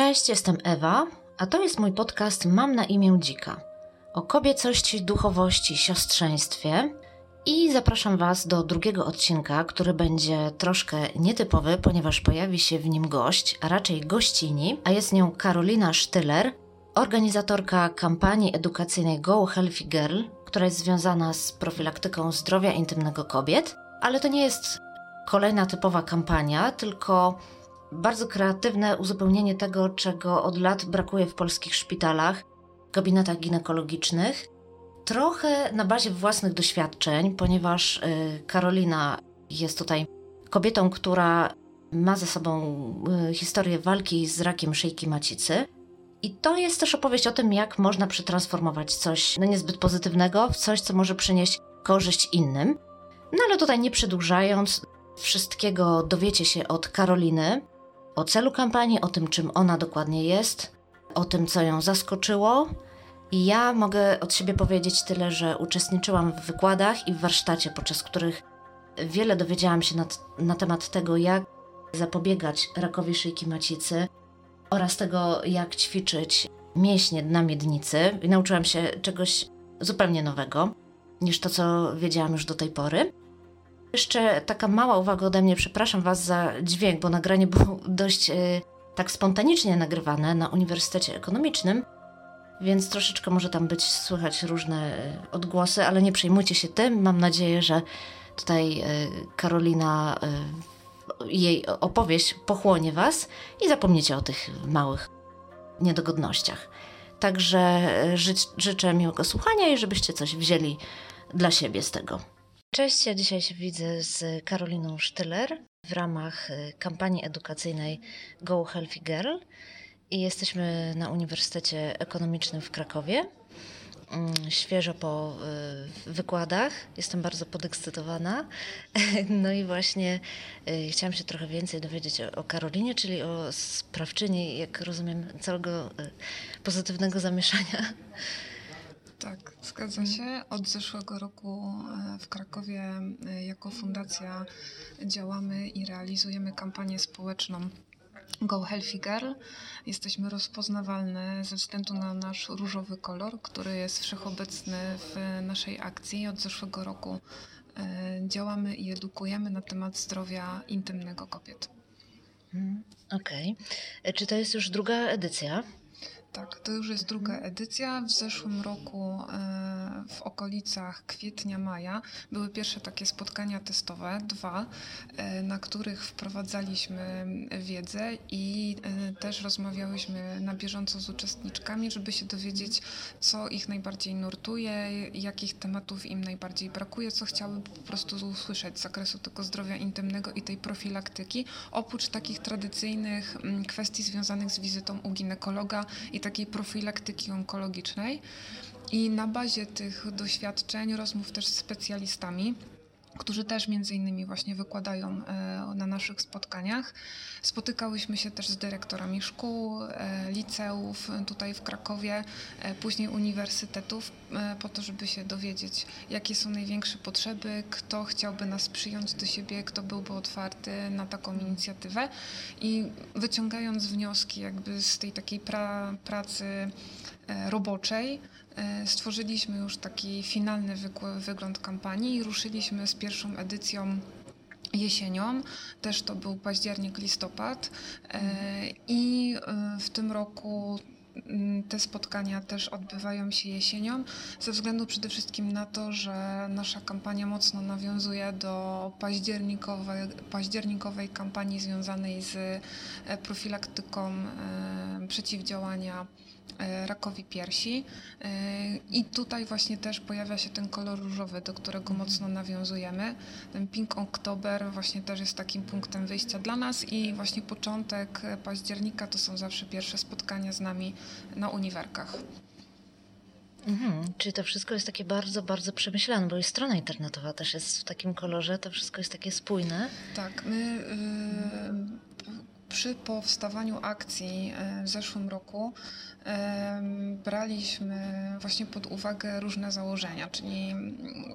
Cześć, jestem Ewa, a to jest mój podcast Mam na imię Dzika. O kobiecości, duchowości, siostrzeństwie. I zapraszam Was do drugiego odcinka, który będzie troszkę nietypowy, ponieważ pojawi się w nim gość, a raczej gościni, a jest nią Karolina Sztyler, organizatorka kampanii edukacyjnej Go Healthy Girl, która jest związana z profilaktyką zdrowia intymnego kobiet, ale to nie jest kolejna typowa kampania, tylko bardzo kreatywne uzupełnienie tego, czego od lat brakuje w polskich szpitalach, gabinetach ginekologicznych. Trochę na bazie własnych doświadczeń, ponieważ y, Karolina jest tutaj kobietą, która ma ze sobą y, historię walki z rakiem szyjki macicy. I to jest też opowieść o tym, jak można przetransformować coś no niezbyt pozytywnego w coś, co może przynieść korzyść innym. No ale tutaj nie przedłużając, wszystkiego dowiecie się od Karoliny o celu kampanii, o tym, czym ona dokładnie jest, o tym, co ją zaskoczyło. I ja mogę od siebie powiedzieć tyle, że uczestniczyłam w wykładach i w warsztacie, podczas których wiele dowiedziałam się na, na temat tego, jak zapobiegać rakowi szyjki macicy oraz tego, jak ćwiczyć mięśnie dna miednicy. I nauczyłam się czegoś zupełnie nowego niż to, co wiedziałam już do tej pory. Jeszcze taka mała uwaga ode mnie, przepraszam Was za dźwięk, bo nagranie było dość y, tak spontanicznie nagrywane na Uniwersytecie Ekonomicznym, więc troszeczkę może tam być słychać różne y, odgłosy, ale nie przejmujcie się tym. Mam nadzieję, że tutaj y, Karolina, jej opowieść pochłonie Was i zapomniecie o tych małych niedogodnościach. Także ży życzę miłego słuchania i żebyście coś wzięli dla siebie z tego. Cześć, ja dzisiaj się widzę z Karoliną Sztyler w ramach y, kampanii edukacyjnej Go Healthy Girl i jesteśmy na Uniwersytecie Ekonomicznym w Krakowie. Mm, świeżo po y, wykładach, jestem bardzo podekscytowana. No i właśnie y, chciałam się trochę więcej dowiedzieć o Karolinie, czyli o sprawczyni, jak rozumiem, całego pozytywnego zamieszania tak, zgadza się. Od zeszłego roku e, w Krakowie e, jako fundacja działamy i realizujemy kampanię społeczną Go Healthy Girl. Jesteśmy rozpoznawalne ze względu na nasz różowy kolor, który jest wszechobecny w naszej akcji. Od zeszłego roku e, działamy i edukujemy na temat zdrowia intymnego kobiet. Hmm, okej. Okay. Czy to jest już druga edycja? Tak, to już jest druga edycja. W zeszłym roku e, w okolicach kwietnia, maja były pierwsze takie spotkania testowe, dwa, e, na których wprowadzaliśmy wiedzę i e, też rozmawiałyśmy na bieżąco z uczestniczkami, żeby się dowiedzieć, co ich najbardziej nurtuje, jakich tematów im najbardziej brakuje, co chciały po prostu usłyszeć z zakresu tego zdrowia intymnego i tej profilaktyki, oprócz takich tradycyjnych kwestii związanych z wizytą u ginekologa i takiej profilaktyki onkologicznej. I na bazie tych doświadczeń, rozmów też z specjalistami, którzy też między innymi właśnie wykładają e, na naszych spotkaniach. Spotykałyśmy się też z dyrektorami szkół, e, liceów tutaj w Krakowie, e, później uniwersytetów, po to, żeby się dowiedzieć, jakie są największe potrzeby, kto chciałby nas przyjąć do siebie, kto byłby otwarty na taką inicjatywę. I wyciągając wnioski jakby z tej takiej pra pracy roboczej, stworzyliśmy już taki finalny wygląd kampanii i ruszyliśmy z pierwszą edycją jesienią, też to był październik, listopad. E, i e, w tym roku mm, te spotkania też odbywają się jesienią, ze względu przede wszystkim na to, że nasza kampania mocno nawiązuje do październikowej, październikowej kampanii związanej z profilaktyką przeciwdziałania E, rakowi piersi. E, I tutaj właśnie też pojawia się ten kolor różowy, do którego mhm. mocno nawiązujemy. Ten Pink October właśnie też jest takim punktem wyjścia dla nas i właśnie początek października to są zawsze pierwsze spotkania z nami na uniwerkach. Mhm, czyli to wszystko jest takie bardzo, bardzo przemyślane, bo i strona internetowa też jest w takim kolorze, to wszystko jest takie spójne. Tak, my przy powstawaniu akcji w zeszłym roku braliśmy właśnie pod uwagę różne założenia, czyli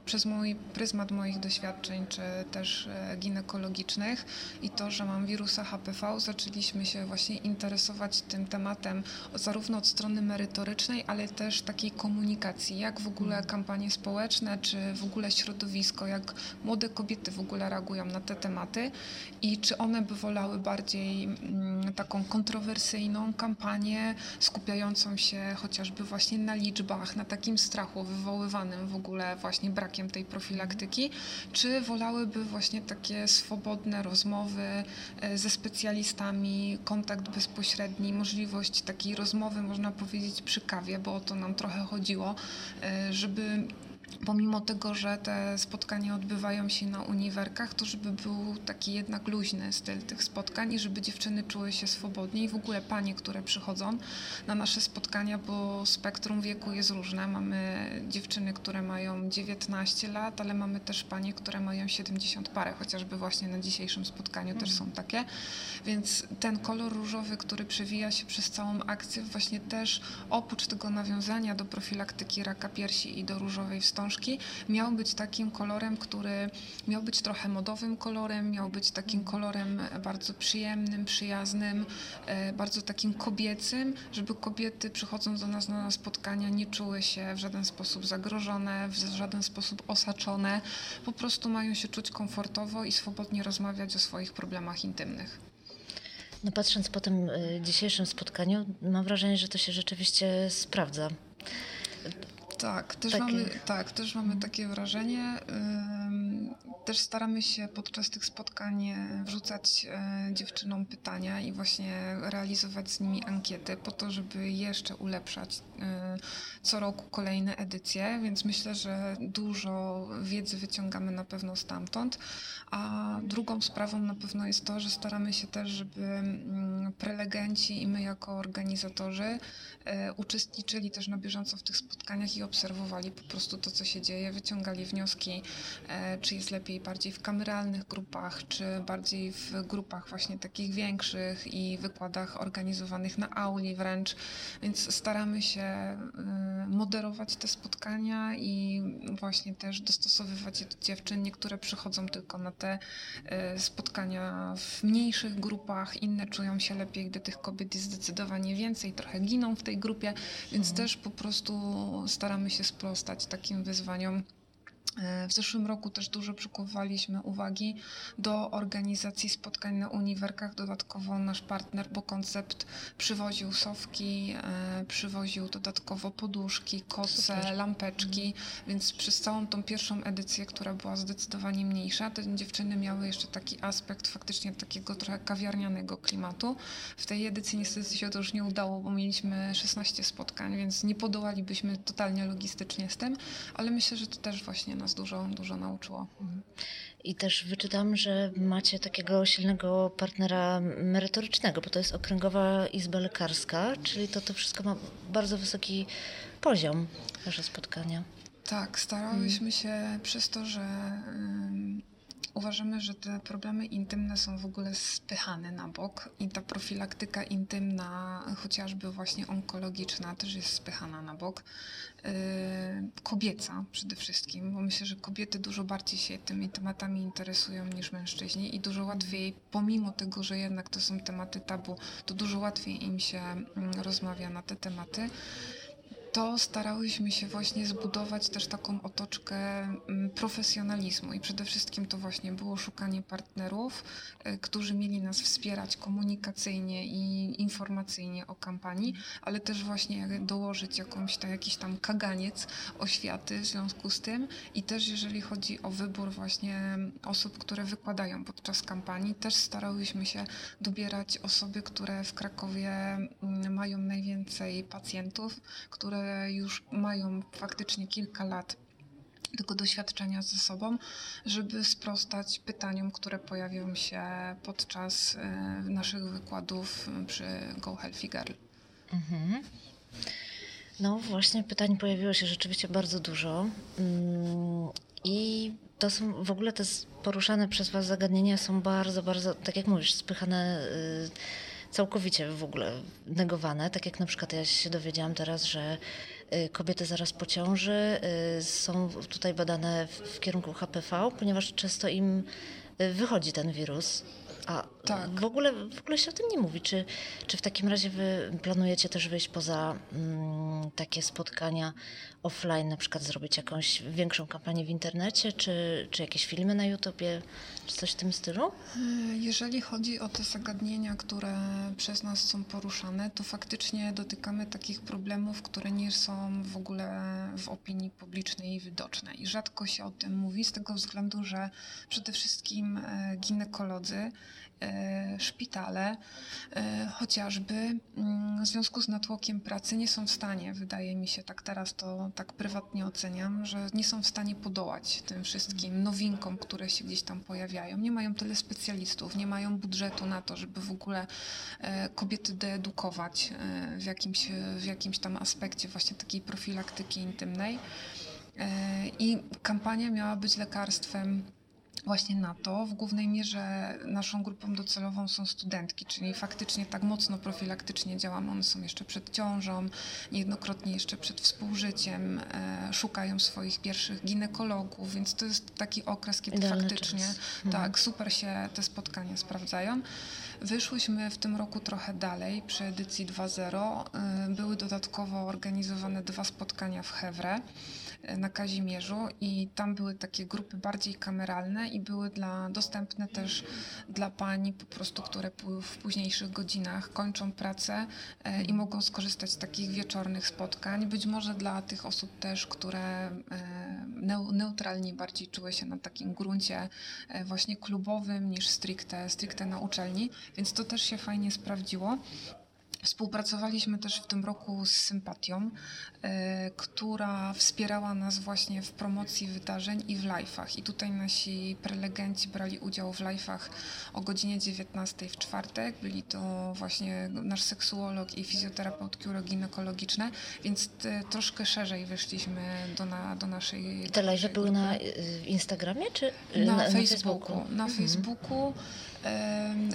przez mój pryzmat moich doświadczeń, czy też e, ginekologicznych i to, że mam wirusa HPV, zaczęliśmy się właśnie interesować tym tematem zarówno od strony merytorycznej, ale też takiej komunikacji, jak w ogóle mhm. kampanie społeczne, czy w ogóle środowisko, jak młode kobiety w ogóle reagują na te tematy i czy one by wolały bardziej mm, taką kontrowersyjną kampanię skupiającą skupiającą się chociażby właśnie na liczbach, na takim strachu wywoływanym w ogóle właśnie brakiem tej profilaktyki, czy wolałyby właśnie takie swobodne rozmowy e, ze specjalistami, kontakt bezpośredni, możliwość takiej rozmowy, można powiedzieć, przy kawie, bo o to nam trochę chodziło, e, żeby pomimo tego, że te spotkania odbywają się na uniwerkach, to żeby był taki jednak luźny styl tych spotkań i żeby dziewczyny czuły się swobodnie i w ogóle panie, które przychodzą na nasze spotkania, bo spektrum wieku jest różne. Mamy dziewczyny, które mają 19 lat, ale mamy też panie, które mają 70 parę, chociażby właśnie na dzisiejszym spotkaniu też są takie. Więc ten kolor różowy, który przewija się przez całą akcję, właśnie też oprócz tego nawiązania do profilaktyki raka piersi i do różowej wstążki, wstążki miał być takim kolorem, który miał być trochę modowym kolorem, miał być takim kolorem bardzo przyjemnym, przyjaznym, e, bardzo takim kobiecym, żeby kobiety przychodząc do nas na spotkania nie czuły się w żaden sposób zagrożone, w żaden sposób osaczone, po prostu mają się czuć komfortowo i swobodnie rozmawiać o swoich problemach intymnych. No patrząc po tym e, dzisiejszym spotkaniu, mam wrażenie, że to się rzeczywiście sprawdza. Tak, też takie... mamy, tak, też mamy takie wrażenie. Też staramy się podczas tych spotkań e, wrzucać e, dziewczynom pytania i właśnie realizować z nimi ankiety po to, żeby jeszcze ulepszać e, co roku kolejne edycje, więc myślę, że dużo wiedzy wyciągamy na pewno stamtąd. A drugą sprawą na pewno jest to, że staramy się też, żeby mm, prelegenci i my jako organizatorzy uczestniczyli też na bieżąco w tych spotkaniach i obserwowali po prostu to, co się dzieje, wyciągali wnioski, czy jest lepiej bardziej w kameralnych grupach, czy bardziej w grupach właśnie takich większych i wykładach organizowanych na auli wręcz, więc staramy się y, moderować te spotkania i właśnie też dostosowywać je do dziewczyn. Niektóre przychodzą tylko na te y, spotkania w mniejszych grupach, inne czują się lepiej, gdy tych kobiet jest zdecydowanie więcej, trochę giną w tej grupie, więc mhm. też po prostu staramy się sprostać takim wyzwaniom. W zeszłym roku też dużo przykuwaliśmy uwagi do organizacji spotkań na uniwerkach. Dodatkowo nasz partner, bo koncept przywoził sowki, e, przywoził dodatkowo poduszki, koce, lampeczki, mhm. więc przez całą tą pierwszą edycję, która była zdecydowanie mniejsza, te dziewczyny miały jeszcze taki aspekt faktycznie takiego trochę kawiarnianego klimatu. W tej edycji niestety się to już nie udało, bo mieliśmy 16 spotkań, więc nie podołalibyśmy totalnie logistycznie z tym, ale myślę, że to też właśnie nas dużo, dużo nauczyło. I też wyczytam, że macie takiego silnego partnera merytorycznego, bo to jest Okręgowa Izba Lekarska, czyli to, to wszystko ma bardzo wysoki poziom, wasze spotkania. Tak, starałyśmy się przez to, że Uważamy, że te problemy intymne są w ogóle spychane na bok i ta profilaktyka intymna, chociażby właśnie onkologiczna, też jest spychana na bok. Yy, kobieca przede wszystkim, bo myślę, że kobiety dużo bardziej się tymi tematami interesują niż mężczyźni i dużo łatwiej, pomimo tego, że jednak to są tematy tabu, to dużo łatwiej im się mm, rozmawia na te tematy to starałyśmy się właśnie zbudować też taką otoczkę mm, profesjonalizmu i przede wszystkim to właśnie było szukanie partnerów, y, którzy mieli nas wspierać komunikacyjnie i informacyjnie o kampanii, ale też właśnie dołożyć jakąś, ta, jakiś tam kaganiec oświaty w związku z tym i też jeżeli chodzi o wybór właśnie osób, które wykładają podczas kampanii, też starałyśmy się dobierać osoby, które w Krakowie mm, mają najwięcej pacjentów, które już mają faktycznie kilka lat tego doświadczenia ze sobą, żeby sprostać pytaniom, które pojawią się podczas e, naszych wykładów przy Go Healthy Girl. Mhm. No właśnie, pytań pojawiło się rzeczywiście bardzo dużo. Mm, I to są w ogóle te poruszane przez Was zagadnienia są bardzo, bardzo, tak jak mówisz, spychane y, całkowicie w ogóle negowane. Tak jak na przykład ja się dowiedziałam teraz, że y, kobiety zaraz po ciąży y, są tutaj badane w kierunku HPV, ponieważ często im wychodzi ten wirus. A tak. w, ogóle, w ogóle się o tym nie mówi. Czy, czy w takim razie wy planujecie też wyjść poza mm, takie spotkania offline, na przykład zrobić jakąś większą kampanię w internecie, czy, czy jakieś filmy na YouTubie, czy coś w tym stylu? Jeżeli chodzi o te zagadnienia, które przez nas są poruszane, to faktycznie dotykamy takich problemów, które nie są w ogóle w opinii publicznej widoczne. I rzadko się o tym mówi, z tego względu, że przede wszystkim e, ginekolodzy szpitale, e, chociażby mm, w związku z natłokiem pracy nie są w stanie, wydaje mi się, tak teraz to tak prywatnie oceniam, że nie są w stanie podołać tym wszystkim nowinkom, które się gdzieś tam pojawiają. Nie mają tyle specjalistów, nie mają budżetu na to, żeby w ogóle e, kobiety deedukować w jakimś, w jakimś tam aspekcie właśnie takiej profilaktyki intymnej. I kampania miała być lekarstwem właśnie na to. W głównej mierze naszą grupą docelową są studentki, czyli faktycznie tak mocno profilaktycznie działamy. One są jeszcze przed ciążą, niejednokrotnie jeszcze przed współżyciem, e, szukają swoich pierwszych ginekologów, więc to jest taki okres, kiedy Idealny faktycznie czas. Mhm. tak super się te spotkania sprawdzają. Wyszłyśmy w tym roku trochę dalej. Przy edycji 2.0 e, były dodatkowo organizowane dwa spotkania w Hewre na Kazimierzu i tam były takie grupy bardziej kameralne i były dla, dostępne też dla pań po prostu, które w późniejszych godzinach kończą pracę e, i mogą skorzystać z takich wieczornych spotkań. Być może dla tych osób też, które e, neutralnie bardziej czuły się na takim gruncie e, właśnie klubowym niż stricte, stricte na uczelni, więc to też się fajnie sprawdziło. Współpracowaliśmy też w tym roku z Sympatią, e, która wspierała nas właśnie w promocji wydarzeń i w live'ach. I tutaj nasi prelegenci brali udział w live'ach o godzinie 19 w czwartek. Byli to właśnie nasz seksuolog i fizjoterapeutki uroginekologiczne, więc te, troszkę szerzej wyszliśmy do, na, do naszej. Te live'y były na Instagramie czy na, na Facebooku? Na mhm. Facebooku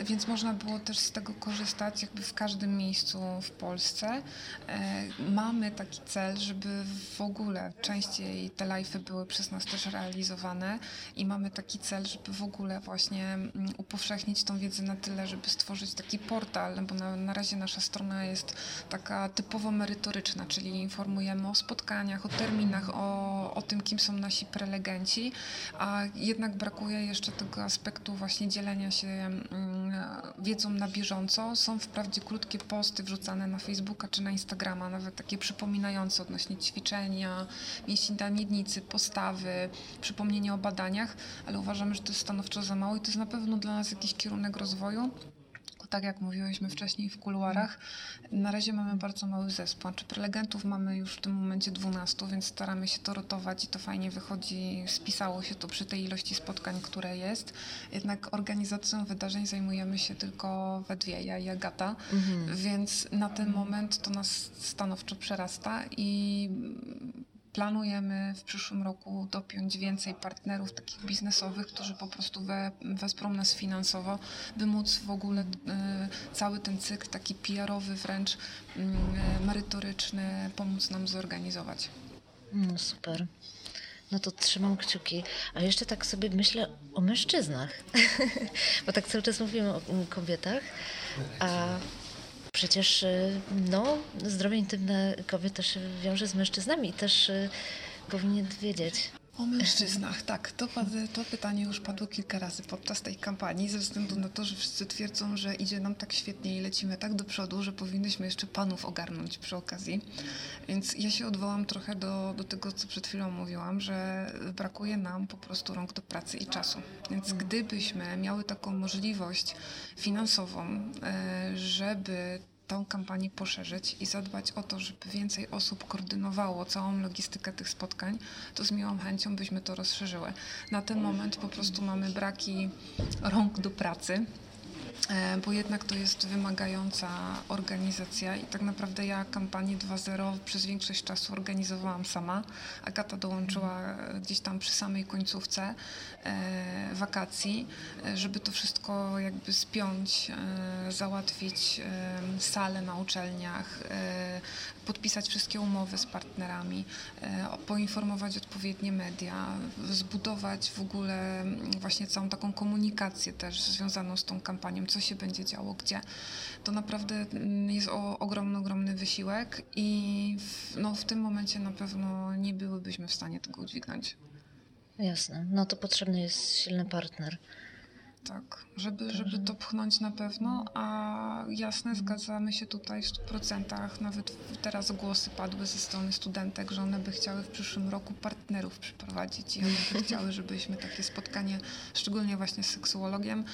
więc można było też z tego korzystać jakby w każdym miejscu w Polsce. E, mamy taki cel, żeby w ogóle częściej te live'y były przez nas też realizowane i mamy taki cel, żeby w ogóle właśnie mm, upowszechnić tą wiedzę na tyle, żeby stworzyć taki portal, bo na, na razie nasza strona jest taka typowo merytoryczna, czyli informujemy o spotkaniach, o terminach, o, o tym, kim są nasi prelegenci, a jednak brakuje jeszcze tego aspektu właśnie dzielenia się Mm, wiedzą na bieżąco. Są wprawdzie krótkie posty wrzucane na Facebooka czy na Instagrama, nawet takie przypominające odnośnie ćwiczenia, mięśni na miednicy, postawy, przypomnienia o badaniach, ale uważamy, że to jest stanowczo za mało i to jest na pewno dla nas jakiś kierunek rozwoju tak jak mówiłyśmy wcześniej w kuluarach, na razie mamy bardzo mały zespół. Czy prelegentów mamy już w tym momencie 12, więc staramy się to rotować i to fajnie wychodzi. Spisało się to przy tej ilości spotkań, które jest. Jednak organizacją wydarzeń zajmujemy się tylko we dwie, ja i Agata, mhm. więc na ten moment to nas stanowczo przerasta i Planujemy w przyszłym roku dopiąć więcej partnerów takich biznesowych, którzy po prostu we, wesprą nas finansowo, by móc w ogóle y, cały ten cykl taki PR-owy, wręcz y, merytoryczny pomóc nam zorganizować. No super. No to trzymam kciuki. A jeszcze tak sobie myślę o mężczyznach, bo tak cały czas mówimy o kobietach, a Przecież y, no, zdrowie intymne kobiet też wiąże z mężczyznami i też y, powinien wiedzieć. O mężczyznach, tak. To, to pytanie już padło kilka razy podczas tej kampanii, ze względu na to, że wszyscy twierdzą, że idzie nam tak świetnie i lecimy tak do przodu, że powinnyśmy jeszcze panów ogarnąć przy okazji. Więc ja się odwołam trochę do, do tego, co przed chwilą mówiłam, że brakuje nam po prostu rąk do pracy i czasu. Więc gdybyśmy miały taką możliwość finansową, e, żeby tą kampanię poszerzyć i zadbać o to, żeby więcej osób koordynowało całą logistykę tych spotkań, to z miłą chęcią byśmy to rozszerzyły. Na ten moment po prostu mamy braki rąk do pracy. E, bo jednak to jest wymagająca organizacja i tak naprawdę ja kampanię 2.0 przez większość czasu organizowałam sama. Agata dołączyła gdzieś tam przy samej końcówce e, wakacji, e, żeby to wszystko jakby spiąć, załatwić e, salę na uczelniach, podpisać wszystkie umowy z partnerami, poinformować odpowiednie media, zbudować w ogóle właśnie całą taką komunikację też związaną z tą kampanią, co się będzie działo, gdzie. To naprawdę mm, jest o, ogromny, ogromny wysiłek i w, no, w tym momencie na pewno nie byłybyśmy w stanie tego udźwignąć. Jasne. No to potrzebny jest silny partner. Tak, żeby, żeby to pchnąć na pewno, a jasne, zgadzamy się tutaj w 100%. Nawet teraz głosy padły ze strony studentek, że one by chciały w przyszłym roku partnerów przyprowadzić i one by chciały, żebyśmy takie spotkanie, szczególnie właśnie z seksuologiem,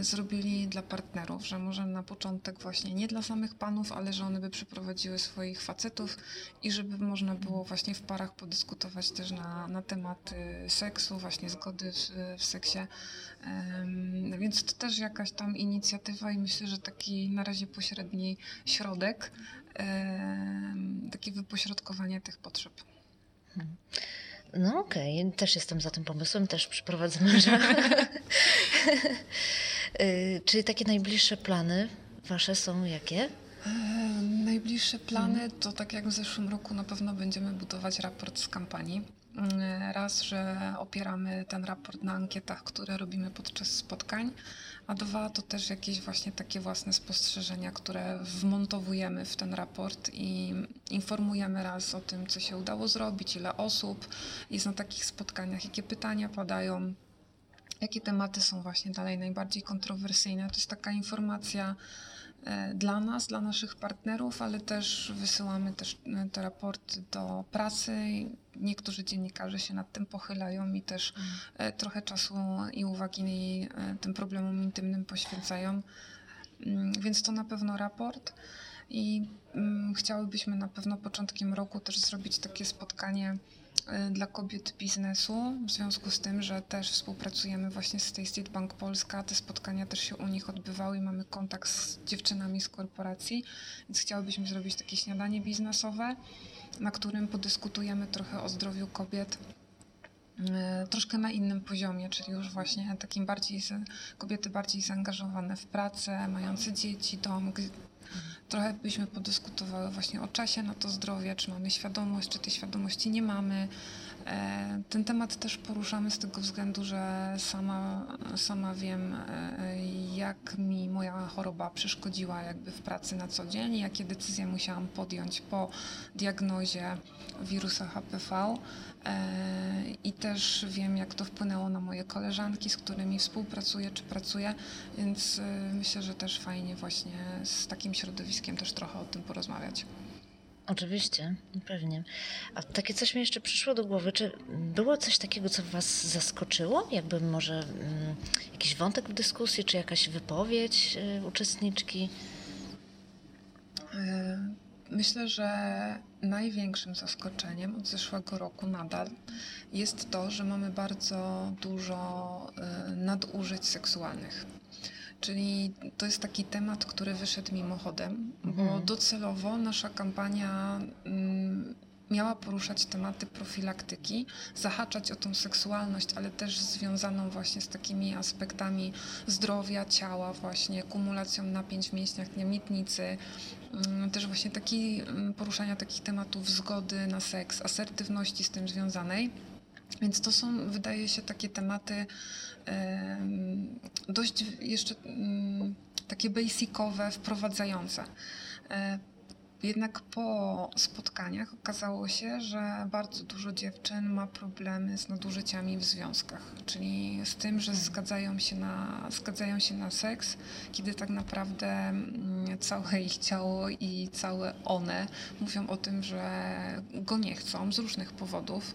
y, zrobili dla partnerów, że może na początek właśnie nie dla samych panów, ale że one by przyprowadziły swoich facetów i żeby można było właśnie w parach podyskutować też na, na tematy seksu, właśnie zgody w, w seksie. Więc to też jakaś tam inicjatywa i myślę, że taki na razie pośredni środek, takie wypośrodkowanie tych potrzeb. Hmm. No okej, okay. też jestem za tym pomysłem, też przyprowadzę męża. Y, Czyli takie najbliższe plany wasze są jakie? Najbliższe plany to tak jak w zeszłym roku na pewno będziemy budować raport z kampanii. Mm, raz, że opieramy ten raport na ankietach, które robimy podczas spotkań, a dwa to też jakieś właśnie takie własne spostrzeżenia, które wmontowujemy w ten raport i informujemy raz o tym, co się udało zrobić, ile osób jest na takich spotkaniach, jakie pytania padają, jakie tematy są właśnie dalej najbardziej kontrowersyjne. To jest taka informacja dla nas, dla naszych partnerów, ale też wysyłamy też e, te raporty do pracy. Niektórzy dziennikarze się nad tym pochylają i też mm. trochę czasu i uwagi tym problemom intymnym poświęcają. Mm, więc to na pewno raport. I mm, chciałybyśmy na pewno początkiem roku też zrobić takie spotkanie dla kobiet biznesu, w związku z tym, że też współpracujemy właśnie z tej State Bank Polska, te spotkania też się u nich odbywały i mamy kontakt z dziewczynami z korporacji, więc chciałybyśmy zrobić takie śniadanie biznesowe, na którym podyskutujemy trochę o zdrowiu kobiet y, troszkę na innym poziomie, czyli już właśnie takim bardziej, kobiety bardziej zaangażowane w pracę, mające dzieci, dom, Trochę byśmy podyskutowały właśnie o czasie na to zdrowie, czy mamy świadomość, czy tej świadomości nie mamy. E, ten temat też poruszamy z tego względu, że sama, sama wiem, e, jak mi moja choroba przeszkodziła jakby w pracy na co dzień, jakie decyzje musiałam podjąć po diagnozie wirusa HPV. E, I też wiem, jak to wpłynęło na moje koleżanki, z którymi współpracuję czy pracuję, więc myślę, że też fajnie właśnie z takim środowiskiem też trochę o tym porozmawiać. Oczywiście, pewnie. A takie coś mi jeszcze przyszło do głowy. Czy było coś takiego, co Was zaskoczyło? Jakby może mm, jakiś wątek w dyskusji, czy jakaś wypowiedź y, uczestniczki? E, myślę, że największym zaskoczeniem od zeszłego roku nadal jest to, że mamy bardzo dużo y, nadużyć seksualnych. Czyli to jest taki temat, który wyszedł mimochodem, bo mhm. docelowo nasza kampania mm, miała poruszać tematy profilaktyki, zahaczać o tą seksualność, ale też związaną właśnie z takimi aspektami zdrowia ciała, właśnie kumulacją napięć w mięśniach miednicy, mm, też właśnie taki, mm, poruszania takich tematów zgody na seks, asertywności z tym związanej. Więc to są, wydaje się, takie tematy dość jeszcze mm, takie basicowe, wprowadzające. Jednak po spotkaniach okazało się, że bardzo dużo dziewczyn ma problemy z nadużyciami w związkach, czyli z tym, że zgadzają się na, zgadzają się na seks, kiedy tak naprawdę mm, całe ich ciało i całe one mówią o tym, że go nie chcą z różnych powodów,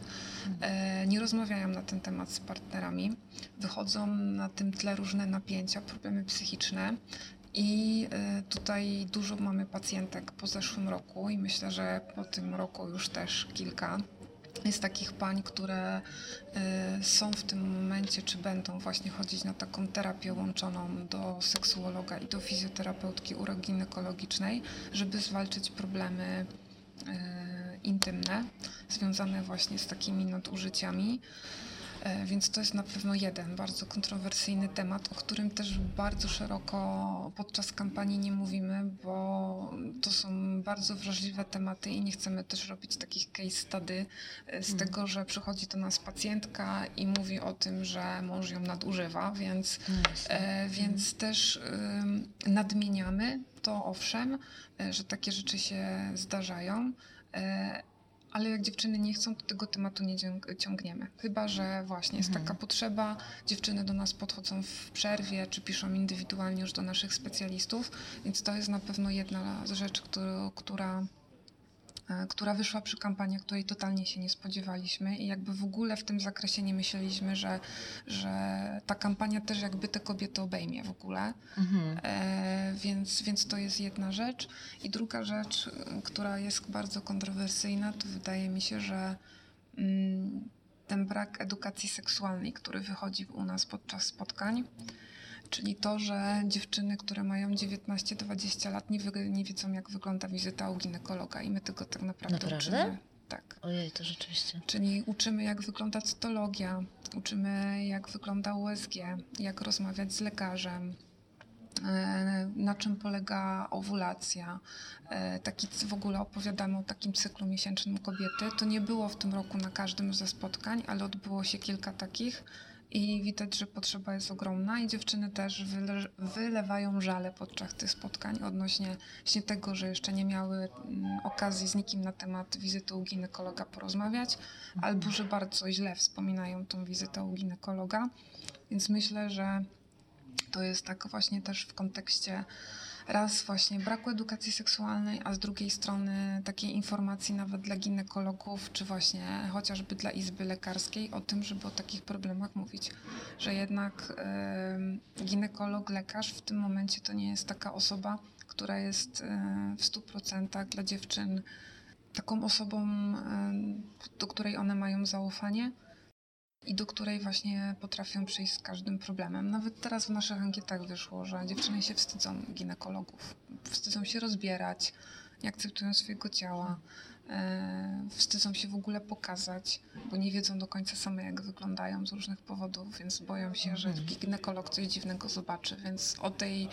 e, nie rozmawiają na ten temat z partnerami, wychodzą na tym tle różne napięcia, problemy psychiczne, i y, tutaj dużo mamy pacjentek po zeszłym roku i myślę, że po tym roku już też kilka Jest takich pań, które y, są w tym momencie, czy będą właśnie chodzić na taką terapię łączoną do seksuologa i do fizjoterapeutki uroginekologicznej, żeby zwalczyć problemy y, intymne związane właśnie z takimi nadużyciami. E, więc to jest na pewno jeden bardzo kontrowersyjny temat, o którym też bardzo szeroko podczas kampanii nie mówimy, bo to są bardzo wrażliwe tematy i nie chcemy też robić takich case study e, z hmm. tego, że przychodzi do nas pacjentka i mówi o tym, że mąż ją nadużywa, więc, no e, więc hmm. też nadmieniamy to owszem, że takie rzeczy się zdarzają. Ale jak dziewczyny nie chcą, to tego tematu nie ciągniemy. Chyba, że właśnie jest mhm. taka potrzeba, dziewczyny do nas podchodzą w przerwie, czy piszą indywidualnie już do naszych specjalistów, więc to jest na pewno jedna rzecz, który, która która wyszła przy kampanii, której totalnie się nie spodziewaliśmy i jakby w ogóle w tym zakresie nie myśleliśmy, że, że ta kampania też jakby te kobiety obejmie w ogóle. Mhm. E, więc, więc to jest jedna rzecz. I druga rzecz, która jest bardzo kontrowersyjna, to wydaje mi się, że mm, ten brak edukacji seksualnej, który wychodzi u nas podczas spotkań, czyli to, że dziewczyny, które mają 19-20 lat, nie, wy, nie wiedzą, jak wygląda wizyta u ginekologa i my tego tak naprawdę, naprawdę? uczymy. Tak. Ojej, to rzeczywiście. Czyli uczymy, jak wygląda cytologia, uczymy, jak wygląda USG, jak rozmawiać z lekarzem, e, na czym polega owulacja. E, taki, w ogóle opowiadamy o takim cyklu miesięcznym kobiety. To nie było w tym roku na każdym ze spotkań, ale odbyło się kilka takich i widać, że potrzeba jest ogromna i dziewczyny też wyle, wylewają żale podczas tych spotkań odnośnie właśnie tego, że jeszcze nie miały mm, okazji z nikim na temat wizyty u ginekologa porozmawiać, albo że bardzo źle wspominają tą wizytę u ginekologa. Więc myślę, że to jest tak właśnie też w kontekście raz właśnie braku edukacji seksualnej, a z drugiej strony takiej informacji nawet dla ginekologów, czy właśnie chociażby dla izby lekarskiej o tym, żeby o takich problemach mówić. Że jednak ginekolog, lekarz w tym momencie to nie jest taka osoba, która jest y, w 100% dla dziewczyn taką osobą, do której one mają zaufanie i do której właśnie potrafią przyjść z każdym problemem. Nawet teraz w naszych ankietach wyszło, że dziewczyny się wstydzą ginekologów, wstydzą się rozbierać, nie akceptują swojego ciała, e, wstydzą się w ogóle pokazać, bo nie wiedzą do końca same, jak wyglądają z różnych powodów, więc boją się, że mhm. ginekolog coś dziwnego zobaczy. Więc o tej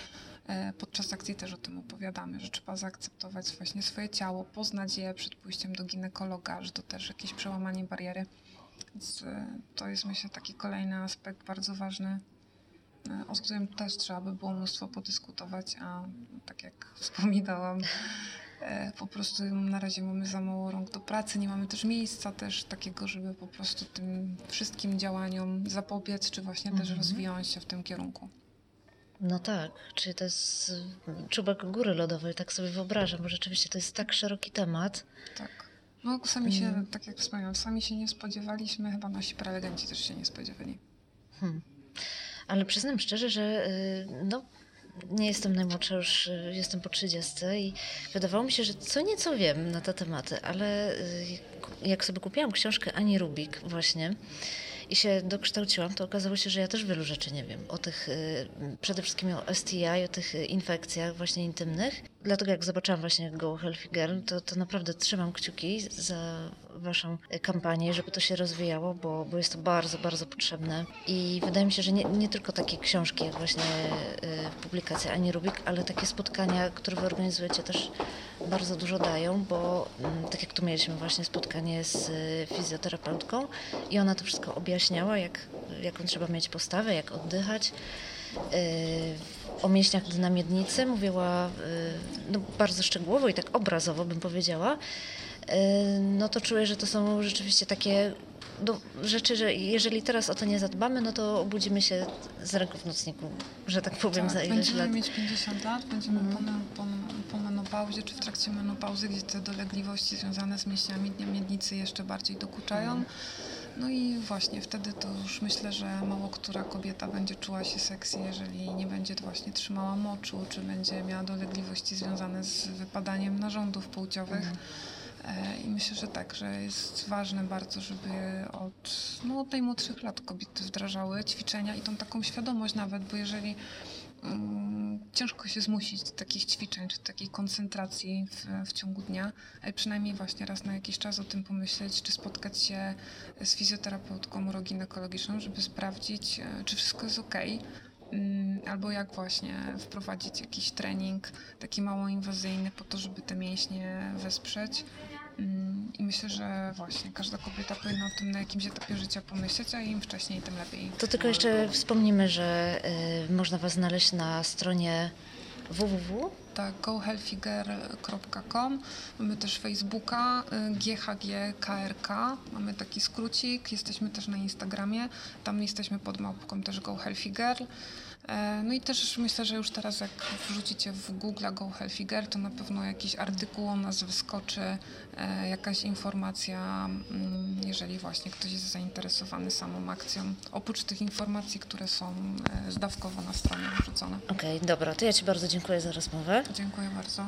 e, podczas akcji też o tym opowiadamy, że trzeba zaakceptować właśnie swoje ciało, poznać je przed pójściem do ginekologa, że to też jakieś przełamanie bariery. Więc e, to jest myślę taki kolejny aspekt bardzo ważny, e, o którym też trzeba by było mnóstwo podyskutować, a tak jak wspominałam, e, po prostu na razie mamy za mało rąk do pracy, nie mamy też miejsca też takiego, żeby po prostu tym wszystkim działaniom zapobiec, czy właśnie mhm. też rozwijać się w tym kierunku. No tak, czyli to jest czubek góry lodowej, tak sobie wyobrażam, bo rzeczywiście to jest tak szeroki temat. Tak. No sami się, tak jak wspomniałam, sami się nie spodziewaliśmy, chyba nasi prelegenci też się nie spodziewali. Hmm. Ale przyznam szczerze, że y, no, nie jestem najmłodsza, już y, jestem po 30 i wydawało mi się, że co nieco wiem na te tematy, ale y, jak sobie kupiłam książkę Ani Rubik właśnie, i się dokształciłam, to okazało się, że ja też wielu rzeczy nie wiem. O tych, przede wszystkim o STI, o tych infekcjach właśnie intymnych. Dlatego jak zobaczyłam właśnie Go Healthy Girl, to, to naprawdę trzymam kciuki za waszą kampanię, żeby to się rozwijało, bo, bo jest to bardzo, bardzo potrzebne. I wydaje mi się, że nie, nie tylko takie książki, jak właśnie y, publikacja Ani Rubik, ale takie spotkania, które wy organizujecie też bardzo dużo dają, bo mm, tak jak tu mieliśmy właśnie spotkanie z y, fizjoterapeutką i ona to wszystko objaśniała, jak, jaką trzeba mieć postawę, jak oddychać. Y, o mięśniach na miednicy mówiła y, no, bardzo szczegółowo i tak obrazowo bym powiedziała. No to czuję, że to są rzeczywiście takie do rzeczy, że jeżeli teraz o to nie zadbamy, no to obudzimy się z ręką w nocniku, że tak powiem, tak, za ileś będziemy lat. mieć 50 lat, będziemy mm. po, po, po menopauzie czy w trakcie menopauzy, gdzie te dolegliwości związane z mięśniami miednicy jeszcze bardziej dokuczają. Mm. No i właśnie wtedy to już myślę, że mało która kobieta będzie czuła się seksy, jeżeli nie będzie właśnie trzymała moczu, czy będzie miała dolegliwości związane z wypadaniem narządów płciowych. Mm E, I myślę, że tak, że jest ważne bardzo, żeby od, no, od najmłodszych lat kobiety wdrażały ćwiczenia i tą taką świadomość nawet, bo jeżeli ciężko się zmusić do takich ćwiczeń czy takiej koncentracji w, w ciągu dnia, ale przynajmniej właśnie raz na jakiś czas o tym pomyśleć, czy spotkać się z fizjoterapeutką uroginekologiczną, żeby sprawdzić, e, czy wszystko jest ok Mm, albo jak właśnie wprowadzić jakiś trening taki mało inwazyjny po to, żeby te mięśnie wesprzeć. Mm, I myślę, że właśnie każda kobieta powinna o tym na jakimś etapie życia pomyśleć, a im wcześniej, tym lepiej. To tylko jeszcze wspomnimy, że y, można Was znaleźć na stronie www. Tak, gohealthygirl.com. Mamy też Facebooka, y, GHGKRK, mamy taki skrócik. Jesteśmy też na Instagramie, tam jesteśmy pod małpką też GoHealthyGirl. E, no i też myślę, że już teraz jak wrzucicie w Google Go Healthy Girl, to na pewno jakiś artykuł o nas wyskoczy, e, jakaś informacja, mm, jeżeli właśnie ktoś jest zainteresowany samą akcją, oprócz tych informacji, które są e, zdawkowo na stronie wrzucone. Okej, okay, dobra, to ja Ci bardzo dziękuję za rozmowę. Dziękuję bardzo.